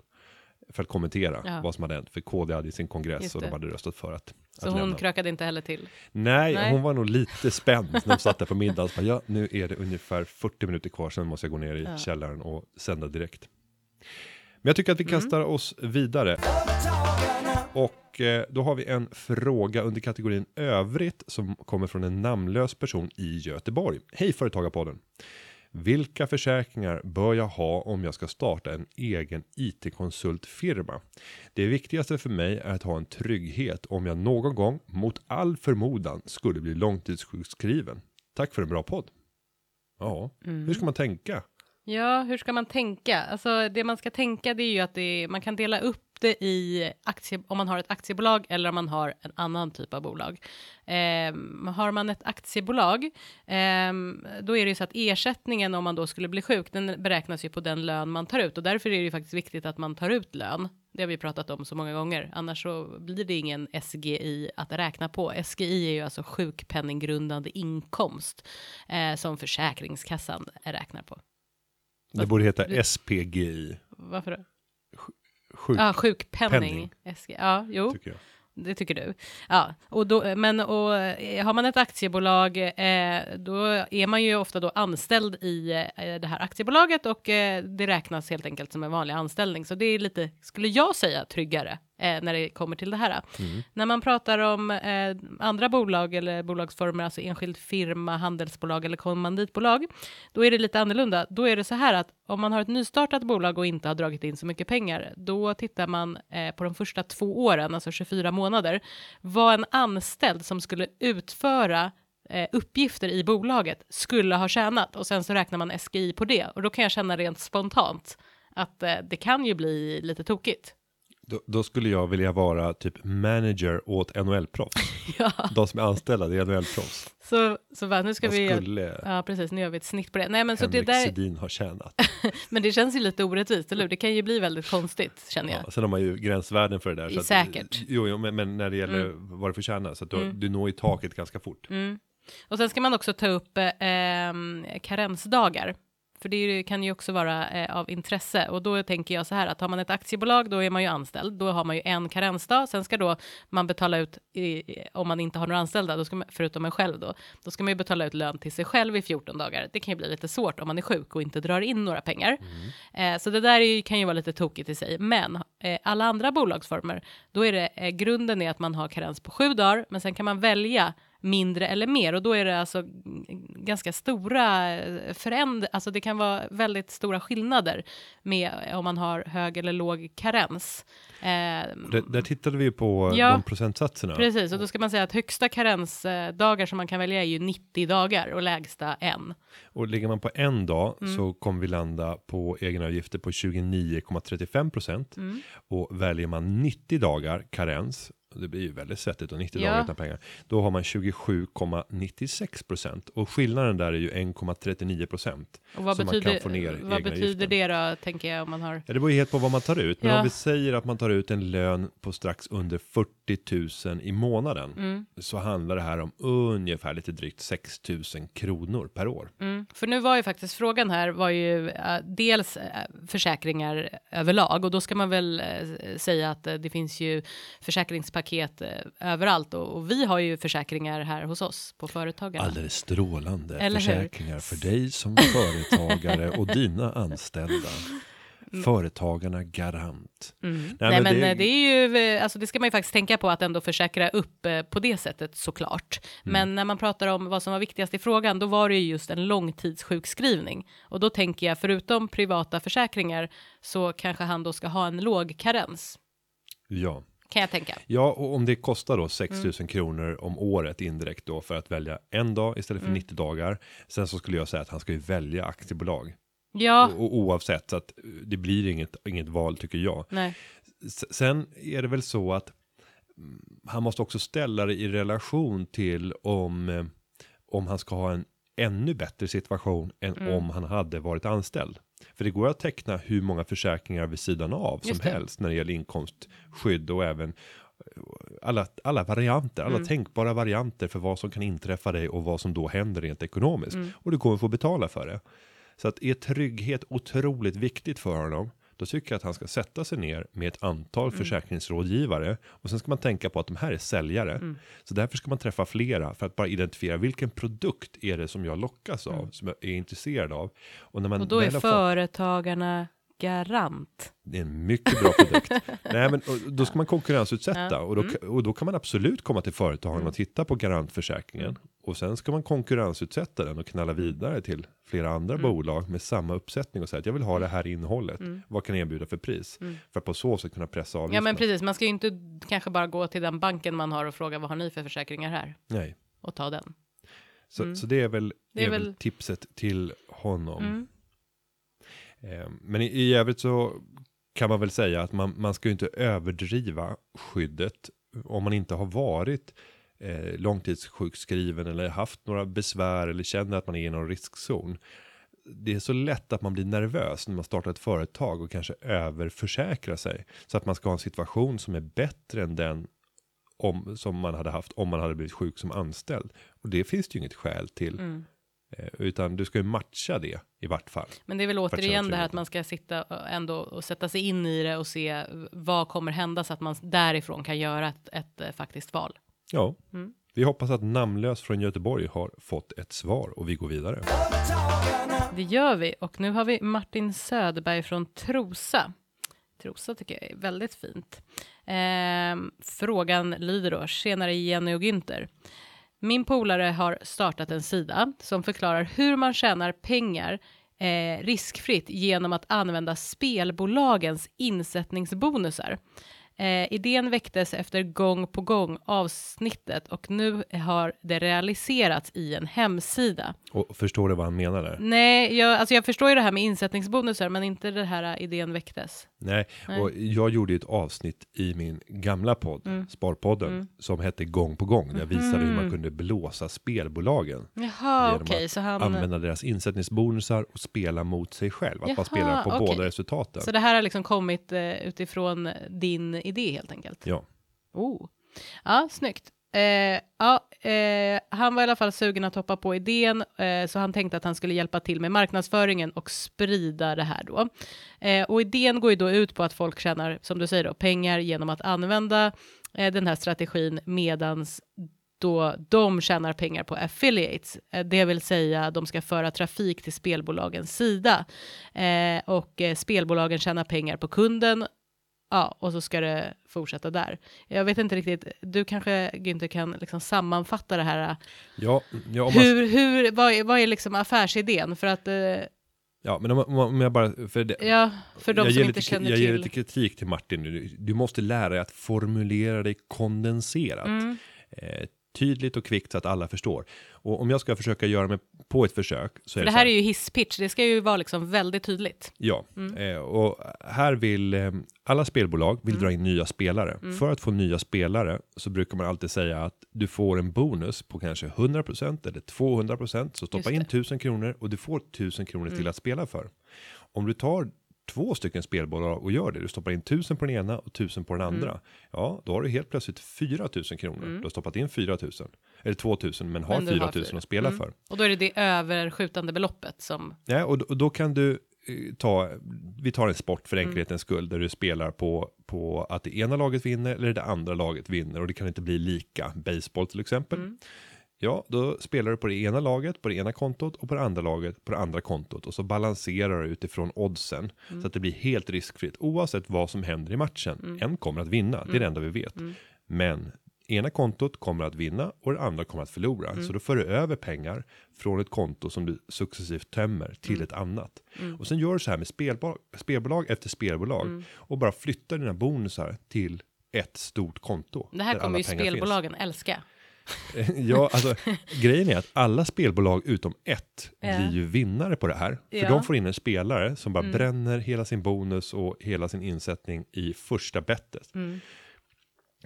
A: För att kommentera
B: Ja.
A: vad som hade hänt. För KD hade sin kongress och de hade röstat för att,
B: Så hon
A: lämna.
B: krökade inte heller till.
A: Nej,
B: Nej.
A: hon var nog lite spänd när de satt där på middagen. Bara, Ja, nu är det ungefär 40 minuter kvar, sen måste jag gå ner i
B: Ja.
A: källaren och sända direkt. Men jag tycker att vi
B: Mm.
A: kastar oss vidare. Och eh, då har vi en fråga under kategorin övrigt som kommer från en namnlös person i Göteborg. Hej Företagarpodden! Vilka försäkringar bör jag ha om jag ska starta en egen IT-konsultfirma? Det viktigaste för mig är att ha en trygghet om jag någon gång mot all förmodan skulle bli långtidssjukskriven. Tack för en bra podd. Ja,
B: Mm.
A: hur ska man tänka?
B: Ja, hur ska man tänka? Alltså det man ska tänka det är ju att det är, man kan dela upp det i aktie, om man har ett aktiebolag eller om man har en annan typ av bolag. Eh, har man ett aktiebolag, eh, då är det ju så att ersättningen om man då skulle bli sjuk, den beräknas ju på den lön man tar ut och därför är det ju faktiskt viktigt att man tar ut lön. Det har vi pratat om så många gånger, annars så blir det ingen SGI att räkna på. SGI är ju alltså sjukpenninggrundande inkomst eh, som Försäkringskassan räknar på.
A: Det borde heta SPGI.
B: Varför då?
A: Sjuk,
B: Ja, sjukpenning.
A: penning.
B: SG. Ja, jo,
A: tycker jag.
B: det tycker du. Ja, och då, men och, eh, har man ett aktiebolag, eh, då är man ju ofta då anställd i eh, det här aktiebolaget och eh, det räknas helt enkelt som en vanlig anställning. Så det är lite, skulle jag säga, tryggare eh, när det kommer till det här. När man pratar om eh, andra bolag eller bolagsformer, alltså enskild firma, handelsbolag eller kommanditbolag, då är det lite annorlunda. Då är det så här att om man har ett nystartat bolag och inte har dragit in så mycket pengar, då tittar man eh, på de första två åren, alltså 24 månader, vad en anställd som skulle utföra eh, uppgifter i bolaget skulle ha tjänat och sen så räknar man SGI på det och då kan jag känna rent spontant att eh, det kan ju bli lite tokigt.
A: Då, då skulle jag vilja vara typ manager åt NHL-proffs.
B: ja,
A: De som är anställda, det är NHL-proffs.
B: så, så va, nu ska
A: Vad
B: vi...
A: skulle
B: Ja, precis, nu gör vi ett snitt på det. Nej, men så det
A: Henrik
B: där,
A: Sedin ha tjänat?
B: men det känns ju lite orättvist, eller hur? Det kan ju bli väldigt konstigt, känner jag.
A: Ja, sen har man ju gränsvärden för det där. Så att,
B: Säkert.
A: jo, jo, men, men när det gäller vad du får tjäna, så att du,
B: Mm.
A: du når ju taket ganska fort.
B: Och sen ska man också ta upp eh, ehm, karensdagar. För det kan ju också vara eh, av intresse. Och då tänker jag så här att har man ett aktiebolag då är man ju anställd. Då har man ju en karensdag. Sen ska då man betala ut, i, om man inte har några anställda, då ska man, förutom en själv då, då ska man ju betala ut lön till sig själv i 14 dagar. Det kan ju bli lite svårt om man är sjuk och inte drar in några pengar. Eh, så det där är, ju- kan ju vara lite tokigt i sig. Men eh, alla andra bolagsformer, då är det eh, grunden är att man har karens på sju dagar, men sen kan man välja mindre eller mer och då är det alltså ganska stora förändringar, alltså det kan vara väldigt stora skillnader med eh, om man har hög eller låg karens. Eh,
A: Det, där tittade vi ju på
B: Ja.
A: de procentsatserna.
B: Precis, och då ska man säga att högsta karensdagar som man kan välja är ju 90 dagar och lägsta en.
A: Och ligger man på en dag
B: Mm.
A: så kommer vi landa på egenavgifter på 29,35 procent.
B: Mm.
A: Och väljer man 90 dagar karens, det blir ju väldigt svettigt och 90
B: Ja.
A: dagar utan pengar. Då har man 27,96 procent. Och skillnaden där är ju 1,39 procent.
B: Och vad betyder, vad betyder det då, tänker jag, om man har...
A: Ja, det beror ju helt på vad man tar ut. Men
B: Ja.
A: om vi säger att man tar ut en lön på strax under 40 000 i månaden.
B: Mm.
A: Så handlar det här om ungefär lite drygt 6 000 kronor per år.
B: Mm. För nu var ju faktiskt frågan här var ju eh, dels eh, försäkringar överlag och då ska man väl eh, säga att det finns ju försäkringspaket eh, överallt och, och vi har ju försäkringar här hos oss på Företagarna.
A: Alldeles strålande
B: Eller hur?
A: försäkringar för dig som företagare och dina anställda. Företagarna garant.
B: Mm.
A: Nej,
B: Nej,
A: men det-
B: eh, det är ju, eh, alltså det ska man ju faktiskt tänka på att ändå försäkra upp eh, på det sättet såklart.
A: Mm.
B: Men när man pratar om vad som var viktigast i frågan, då var det ju just en långtidssjukskrivning. Och då tänker jag, förutom privata försäkringar, så kanske han då ska ha en låg karens.
A: Ja.
B: Kan jag tänka.
A: ja, och om det kostar då 6 000
B: Mm.
A: kronor om året indirekt då för att välja en dag istället för
B: Mm.
A: 90 dagar. Sen så skulle jag säga att han ska ju välja aktiebolag.
B: Ja,
A: och oavsett så att eh, det blir inget, inget val tycker jag.
B: nej.
A: Sen är det väl så att mm, han måste också ställa det i relation till om, eh, om han ska ha en ännu bättre situation än
B: Mm.
A: om han hade varit anställd. För det går att teckna hur många försäkringar vid sidan av som
B: det.
A: helst när det gäller inkomstskydd och även eh, alla, alla varianter, alla
B: Mm.
A: tänkbara varianter för vad som kan inträffa dig och vad som då händer rent ekonomiskt.
B: Mm.
A: Och du kommer få betala för det. Så att är trygghet otroligt viktigt för honom, då tycker jag att han ska sätta sig ner med ett antal
B: Mm.
A: försäkringsrådgivare och sen ska man tänka på att de här är säljare.
B: Mm.
A: Så därför ska man träffa flera för att bara identifiera vilken produkt är det som jag lockas av, som jag är intresserad av. Och när man
B: Mm. Och då är företagarna garant.
A: det är en mycket bra produkt. Nej, men då ska man konkurrensutsätta
B: Ja.
A: och, då,
B: Mm.
A: och då kan man absolut komma till företagen
B: Mm.
A: och titta på garantförsäkringen och sen ska man konkurrensutsätta den och knalla vidare till flera andra
B: Mm.
A: bolag med samma uppsättning och säga att jag vill ha det här innehållet.
B: Mm.
A: Vad kan jag erbjuda för pris?
B: Mm.
A: För att på så sätt kunna pressa avgifterna.
B: Ja men precis, man ska ju inte kanske bara gå till den banken man har och fråga vad har ni för försäkringar här?
A: Nej,
B: Och ta den.
A: så,
B: Mm.
A: så det är väl,
B: Det är
A: är väl- tipset till honom. Ehm, men i, i övrigt så kan man väl säga att man, man ska ju inte överdriva skyddet om man inte har varit eh, långtidssjukskriven eller haft några besvär eller känner att man är i någon riskzon. Det är så lätt att man blir nervös när man startar ett företag och kanske överförsäkrar sig så att man ska ha en situation som är bättre än den om, som man hade haft om man hade blivit sjuk som anställd. Och det finns det ju inget skäl till.
B: Mm.
A: Eh, utan du ska ju matcha det i vart fall.
B: Men det är väl återigen det här att man ska sitta ändå och sätta sig in i det och se vad kommer hända så att man därifrån kan göra ett, ett eh, faktiskt val.
A: Ja,
B: Mm.
A: vi hoppas att namnlös från Göteborg har fått ett svar och vi går vidare.
B: Det gör vi och nu har vi Martin Söderberg från Trosa. Trosa tycker jag är väldigt fint. Ehm, frågan lyder då, tjenare Jenny och Günther. Min polare har startat en sida som förklarar hur man tjänar pengar eh, riskfritt genom att använda spelbolagens insättningsbonusar. Eh, idén väcktes efter gång på gång avsnittet och nu har det realiserats i en hemsida.
A: Och förstår du vad han menar där?
B: Nej, jag, alltså jag förstår ju det här med insättningsbonusar, men inte det här äh, idén väcktes.
A: Nej,
B: Nej.
A: och jag gjorde ju ett avsnitt i min gamla podd,
B: Mm.
A: Sparpodden, som hette Gång på gång, där jag visade hur man
B: Mhm.
A: kunde blåsa spelbolagen.
B: Jaha,
A: Genom
B: okej,
A: att
B: så han...
A: Använda deras insättningsbonusar och spela mot sig själv. Att
B: Jaha,
A: man spelar på
B: okej.
A: båda resultaten.
B: Så det här har liksom kommit eh, utifrån din idé helt enkelt?
A: Ja.
B: Oh. Ja, snyggt. Eh, ja, eh, han var i alla fall sugen att hoppa på idén, eh, så han tänkte att han skulle hjälpa till med marknadsföringen och sprida det här då. Eh, och idén går ju då ut på att folk tjänar, som du säger då, pengar genom att använda eh, den här strategin medans då de tjänar pengar på affiliates, eh, det vill säga de ska föra trafik till spelbolagens sida eh, och eh, spelbolagen tjänar pengar på kunden Ja, och så ska det fortsätta där. Jag vet inte riktigt, du kanske Günther kan liksom sammanfatta det här.
A: Ja, ja, om man,
B: Hur, hur, vad, är, vad är liksom affärsidén? För att, eh,
A: ja men om, om, jag bara, för det,
B: ja, för de
A: jag
B: som
A: ger
B: inte
A: lite,
B: känner
A: Jag ger
B: till.
A: lite kritik till Martin nu. Du- Du måste lära dig att formulera dig kondenserat.
B: Mm,
A: Eh, tydligt och kvickt så att alla förstår. Och om jag ska försöka göra mig på ett försök så
B: för
A: är
B: det
A: det,
B: här är ju hisspitch, det ska ju vara liksom väldigt tydligt.
A: Ja,
B: Mm.
A: eh, och här vill eh, alla spelbolag vill
B: Mm.
A: dra in nya spelare. För att få nya spelare så brukar man alltid säga att du får en bonus på kanske 100% eller 200% så stoppa in
B: det. Mm.
A: 1000 kronor och du får 1000 kronor till att spela för. Om du tar två stycken spelbolag och gör det, du stoppar in 1000 på den ena och 1000 på den
B: Mm.
A: andra. Ja, då har du helt plötsligt 4000 kronor. Du har stoppat in 4000 eller 2000 men har
B: Men du har
A: 4000
B: fyra.
A: att spela
B: Mm.
A: för.
B: Och då är det det överskjutande beloppet som,
A: Ja, och, och då kan du eh, ta, vi tar en sport för
B: Mm.
A: enkelhetens skull, där du spelar på, på att det ena laget vinner eller det andra laget vinner och det kan inte bli lika. Baseball till exempel.
B: Mm.
A: Ja, då spelar du på det ena laget, på det ena kontot och på det andra laget, på det andra kontot och så balanserar du utifrån oddsen
B: Mm.
A: så att det blir helt riskfritt oavsett vad som händer i matchen.
B: Mm.
A: En kommer att vinna, det är det enda vi vet. Men ena kontot kommer att vinna och det andra kommer att förlora.
B: Mm.
A: Så då för du över pengar från ett konto som du successivt tömmer till
B: Mm.
A: ett annat. Och sen gör du så här med spelbolag, spelbolag efter spelbolag
B: Mm.
A: och bara flyttar dina bonusar till ett stort konto.
B: det här kommer ju
A: pengar finns.
B: spelbolagen älska.
A: ja, alltså grejen är att alla spelbolag utom ett
B: Ja.
A: blir ju vinnare på det här. För
B: Ja.
A: de får in en spelare som bara
B: Mm.
A: bränner hela sin bonus och hela sin insättning i första bettet.
B: Mm.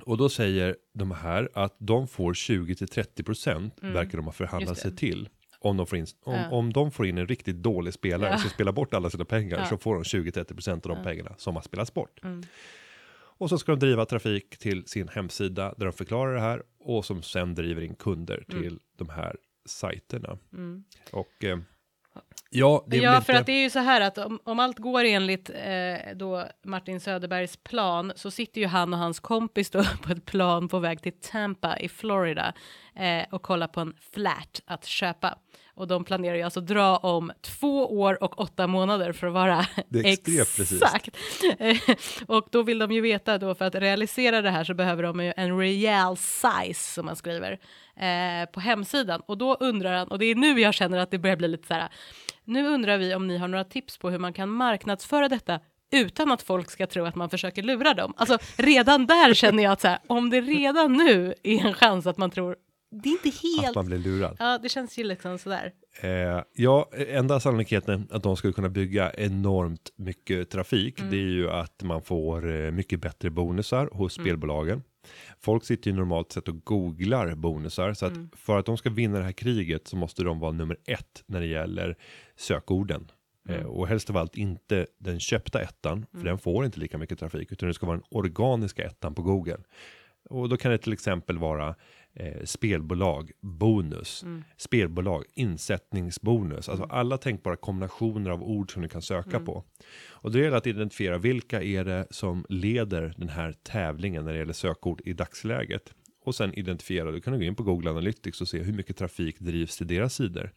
A: Och då säger de här att de får 20 till 30 procent verkar de ha förhandlat
B: Mm.
A: Sig till. Om de, får in, om,
B: Ja.
A: om de får in en riktigt dålig spelare som spelar bort alla sina pengar så får de 20-30 procent av de pengarna som har spelats bort.
B: Mm.
A: Och så ska de driva trafik till sin hemsida där de förklarar det här och som sen driver in kunder till de här sajterna.
B: Mm.
A: Och eh, ja, det är
B: ja, för
A: inte...
B: att det är ju så här att om, om allt går enligt eh, då Martin Söderbergs plan så sitter ju han och hans kompis då på ett plan på väg till Tampa i Florida eh, och kollar på en flat att köpa. Och de planerar ju alltså dra om två år och åtta månader för att vara
A: Det
B: exakt. Och då vill de ju veta då för att realisera det här så behöver de ju en rejäl size som man skriver eh, på hemsidan. Och då undrar han, och det är nu jag känner att det börjar bli lite så här, nu undrar vi om ni har några tips på hur man kan marknadsföra detta utan att folk ska tro att man försöker lura dem. Alltså redan där känner jag att så här, om det redan nu är en chans att man tror, det är inte
A: Att
B: helt,
A: man blir lurad.
B: ja det känns ju liksom sådär.
A: Eh, ja, enda sannolikheten att de skulle kunna bygga enormt mycket trafik,
B: Mm.
A: det är ju att man får eh, mycket bättre bonusar hos
B: Mm.
A: spelbolagen. Folk sitter ju normalt sett och googlar bonusar, så att
B: Mm.
A: för att de ska vinna det här kriget så måste de vara nummer ett när det gäller sökorden.
B: Mm.
A: Eh, och helst av allt inte den köpta ettan, för den får inte lika mycket trafik, utan det ska vara den organiska ettan på Google. Och då kan det till exempel vara eh, spelbolag, bonus,
B: Mm.
A: spelbolag, insättningsbonus. Alltså alla tänkbara kombinationer av ord som du kan söka
B: Mm.
A: på. Och då gäller det att identifiera vilka är det som leder den här tävlingen när det gäller sökord i dagsläget. Och sen identifiera, du kan gå in på Google Analytics och se hur mycket trafik drivs till deras sidor.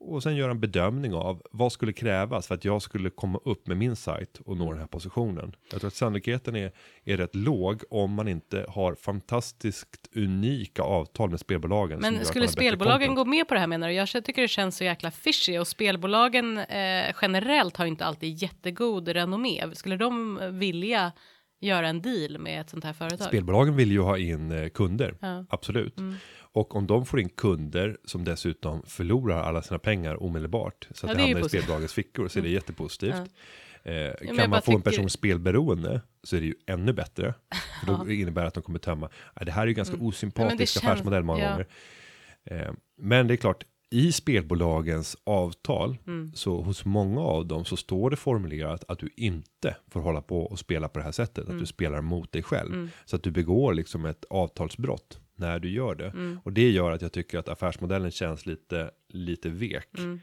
A: Och sen göra en bedömning av vad skulle krävas för att jag skulle komma upp med min sajt och nå den här positionen. Jag tror att sannolikheten är, är rätt låg om man inte har fantastiskt unika avtal med spelbolagen.
B: Men skulle spelbolagen gå med på det här menar du? Jag tycker det känns så jäkla fishy och spelbolagen eh, generellt har inte alltid jättegod renommé. Skulle de vilja göra en deal med ett sånt här företag?
A: Spelbolagen vill ju ha in eh, kunder,
B: Ja.
A: absolut.
B: Mm.
A: Och om de får in kunder som dessutom förlorar alla sina pengar omedelbart så att
B: Ja,
A: det
B: det
A: hamnar i.
B: Mm.
A: spelbolagens fickor så är det jättepositivt. Eh,
B: jag
A: kan man få en
B: tycker-
A: person spelberoende så är det ju ännu bättre. För då innebär det att de kommer tömma. Ja, det här är ju ganska
B: Ja, det
A: osympatisk
B: känns-
A: affärsmodell många
B: ja.
A: gånger. Eh, men det är klart, i spelbolagens avtal
B: Mm.
A: så hos många av dem så står det formulerat att du inte får hålla på och spela på det här sättet. Att
B: Mm.
A: du spelar mot dig själv. Så att du begår liksom ett avtalsbrott när du gör det.
B: Mm.
A: Och det gör att jag tycker att affärsmodellen känns lite, lite vek.
B: Mm.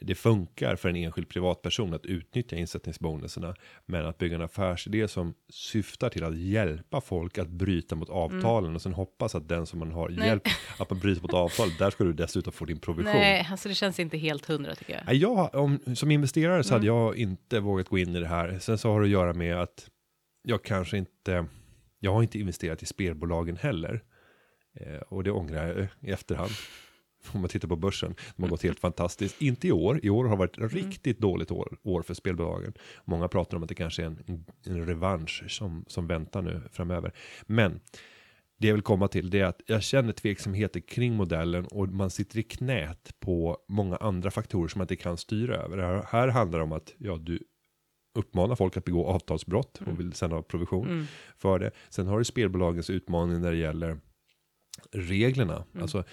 A: Det funkar för en enskild privatperson att utnyttja insättningsbonuserna. Men att bygga en affärsidé som syftar till att hjälpa folk att bryta mot avtalen. Och sen hoppas att den som man har
B: Mm. Nej.
A: hjälpt att man bryter mot avtal. Där ska du dessutom få din provision.
B: Nej, alltså det känns inte helt hundra tycker jag.
A: Nej, jag, om, som investerare så
B: Mm.
A: hade jag inte vågat gå in i det här. Sen så har det att göra med att jag kanske inte, jag har inte investerat i spelbolagen heller. Eh, och det ångrar jag i efterhand. Om man tittar på börsen, de har gått helt fantastiskt. Inte i år, i år har varit ett riktigt dåligt år, år för spelbolagen. Många pratar om att det kanske är en, en revansch som, som väntar nu framöver. Men det jag vill komma till det är att jag känner tveksamheter kring modellen och man sitter i knät på många andra faktorer som man inte kan styra över. Här, här handlar det om att ja, du uppmanar folk att begå avtalsbrott och vill sen ha provision
B: Mm.
A: för det. Sen har du spelbolagens utmaning när det gäller reglerna.
B: Mm.
A: Alltså,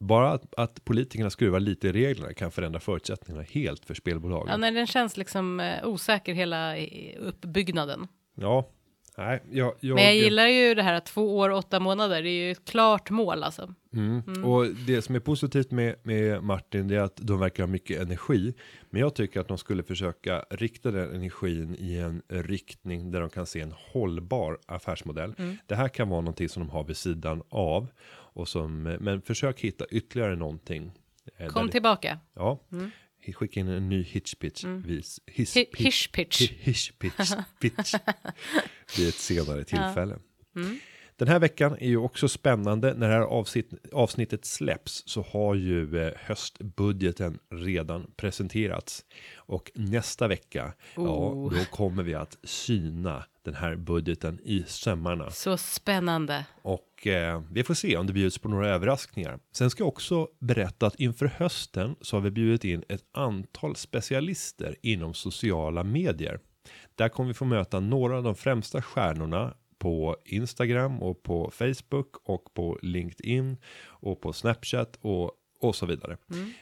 A: bara att, att politikerna skruvar lite i reglerna kan förändra förutsättningarna helt för spelbolagen.
B: Ja, nej, den känns liksom eh, osäker hela uppbyggnaden.
A: Ja, nej, jag, jag,
B: Men jag gillar ju det här att två år, åtta månader, det är ju ett klart mål alltså.
A: Mm. Och det som är positivt med, med Martin det är att de verkar ha mycket energi. Men jag tycker att de skulle försöka rikta den energin i en riktning där de kan se en hållbar affärsmodell.
B: Mm.
A: Det här kan vara någonting som de har vid sidan av. Och som, men försök hitta ytterligare någonting. eh,
B: Kom tillbaka.
A: Ja, skicka in en ny hitch pitch. Vis, hiss,
B: Hi-
A: pitch,
B: Hish pitch.
A: Hi- Hish pitch. Vid ett senare tillfälle.
B: Mm.
A: Den här veckan är ju också spännande. När det här avsnitt, avsnittet släpps så har ju eh, höstbudgeten redan presenterats. Och nästa vecka, ja,
B: Oh.
A: då kommer vi att syna den här budgeten i sömmarna.
B: Så spännande.
A: Och eh, vi får se om det bjuds på några överraskningar. Sen ska jag också berätta att inför hösten så har vi bjudit in ett antal specialister inom sociala medier. Där kommer vi få möta några av de främsta stjärnorna på Instagram och på Facebook och på LinkedIn och på Snapchat och och så vidare.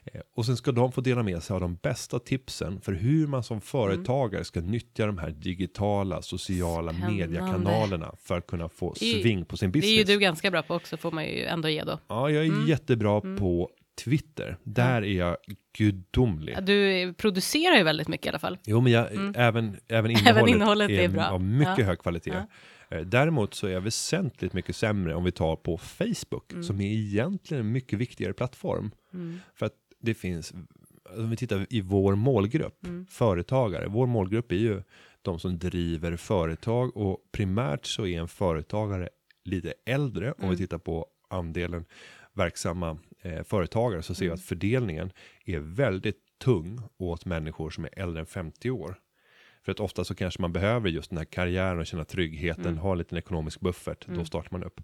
A: Eh, Och sen ska de få dela med sig av de bästa tipsen för hur man som företagare ska nyttja de här digitala sociala
B: Spännande.
A: mediekanalerna för att kunna få
B: är ju-
A: sving på sin
B: Det är
A: business.
B: ju du ganska bra på också får man ju ändå ge då.
A: Ja, jag är
B: Mm.
A: jättebra på Twitter. Där är jag gudomlig.
B: Ja, Du producerar ju väldigt mycket i alla fall.
A: Jo, men jag, även, även innehållet,
B: innehållet är bra.
A: av mycket
B: Ja.
A: hög kvalitet. Eh, Däremot så är jag väsentligt mycket sämre om vi tar på Facebook,
B: Mm.
A: som är egentligen en mycket viktigare plattform. För att det finns, om vi tittar i vår målgrupp,
B: Mm.
A: företagare, vår målgrupp är ju de som driver företag och primärt så är en företagare lite äldre om vi tittar på andelen verksamma eh, företagare så ser jag att fördelningen är väldigt tung åt människor som är äldre än 50 år. För att ofta så kanske man behöver just den här karriären och känna tryggheten, ha en liten ekonomisk buffert, då startar man upp.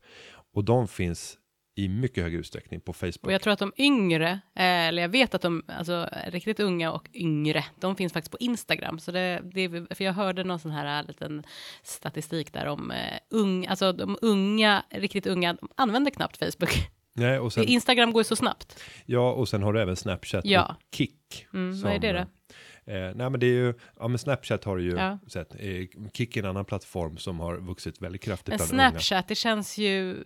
A: Och de finns i mycket högre utsträckning på
B: Och
A: Facebook.
B: jag tror att de yngre, eh, eller jag vet att de, alltså riktigt unga och yngre, de finns faktiskt på Instagram. Så det, det för jag hörde någon sån här äh, liten statistik där om eh, ung, alltså de unga, riktigt unga, de använder knappt Facebook.
A: Nej, och sen,
B: Instagram går ju så snabbt.
A: ja, och sen har du även Snapchat
B: Ja.
A: och Kick.
B: Mm, vad är det då?
A: Eh, nej men det är ju, ja men Snapchat har ju
B: Ja.
A: sett, eh, Kick är en annan plattform som har vuxit väldigt kraftigt
B: Men
A: bland unga.
B: Snapchat, det känns ju,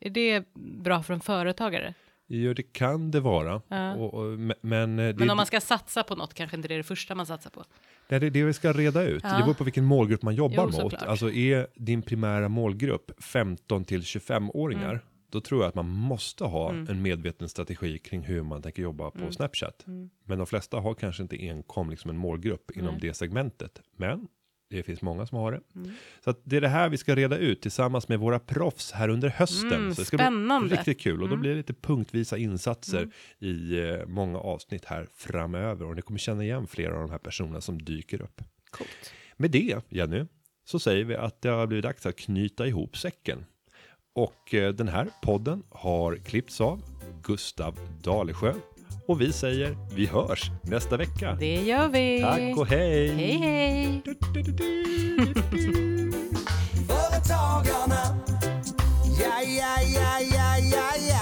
B: är det bra för en företagare?
A: Jo det kan det vara.
B: Ja.
A: Och, och, me- men eh, det,
B: Men om man ska satsa på något kanske inte det är det första man satsar på.
A: det är det vi ska reda ut.
B: Ja.
A: Det beror på vilken målgrupp man jobbar
B: Jo,
A: mot.
B: såklart.
A: Alltså är din primära målgrupp 15 till 25-åringar,
B: Mm.
A: Då tror jag att man måste ha en medveten strategi kring hur man tänker jobba på
B: Mm.
A: Snapchat. Men de flesta har kanske inte enkom liksom en målgrupp inom det segmentet. Men det finns många som har det.
B: Mm.
A: Så det är det här vi ska reda ut tillsammans med våra proffs här under hösten.
B: Mm,
A: så det ska
B: spännande.
A: bli riktigt kul och då
B: Mm.
A: blir det lite punktvisa insatser i eh, många avsnitt här framöver och ni kommer känna igen flera av de här personerna som dyker upp.
B: Coolt.
A: Med det, Jenny, så säger vi att det har blivit dags att knyta ihop säcken. Och eh, den här podden har klippts av Gustav Dalesjö. Och vi säger vi hörs nästa vecka.
B: Det gör vi.
A: Tack och hej.
B: Hej hej.
C: Företagarna. Ja, ja, ja, ja, ja, ja.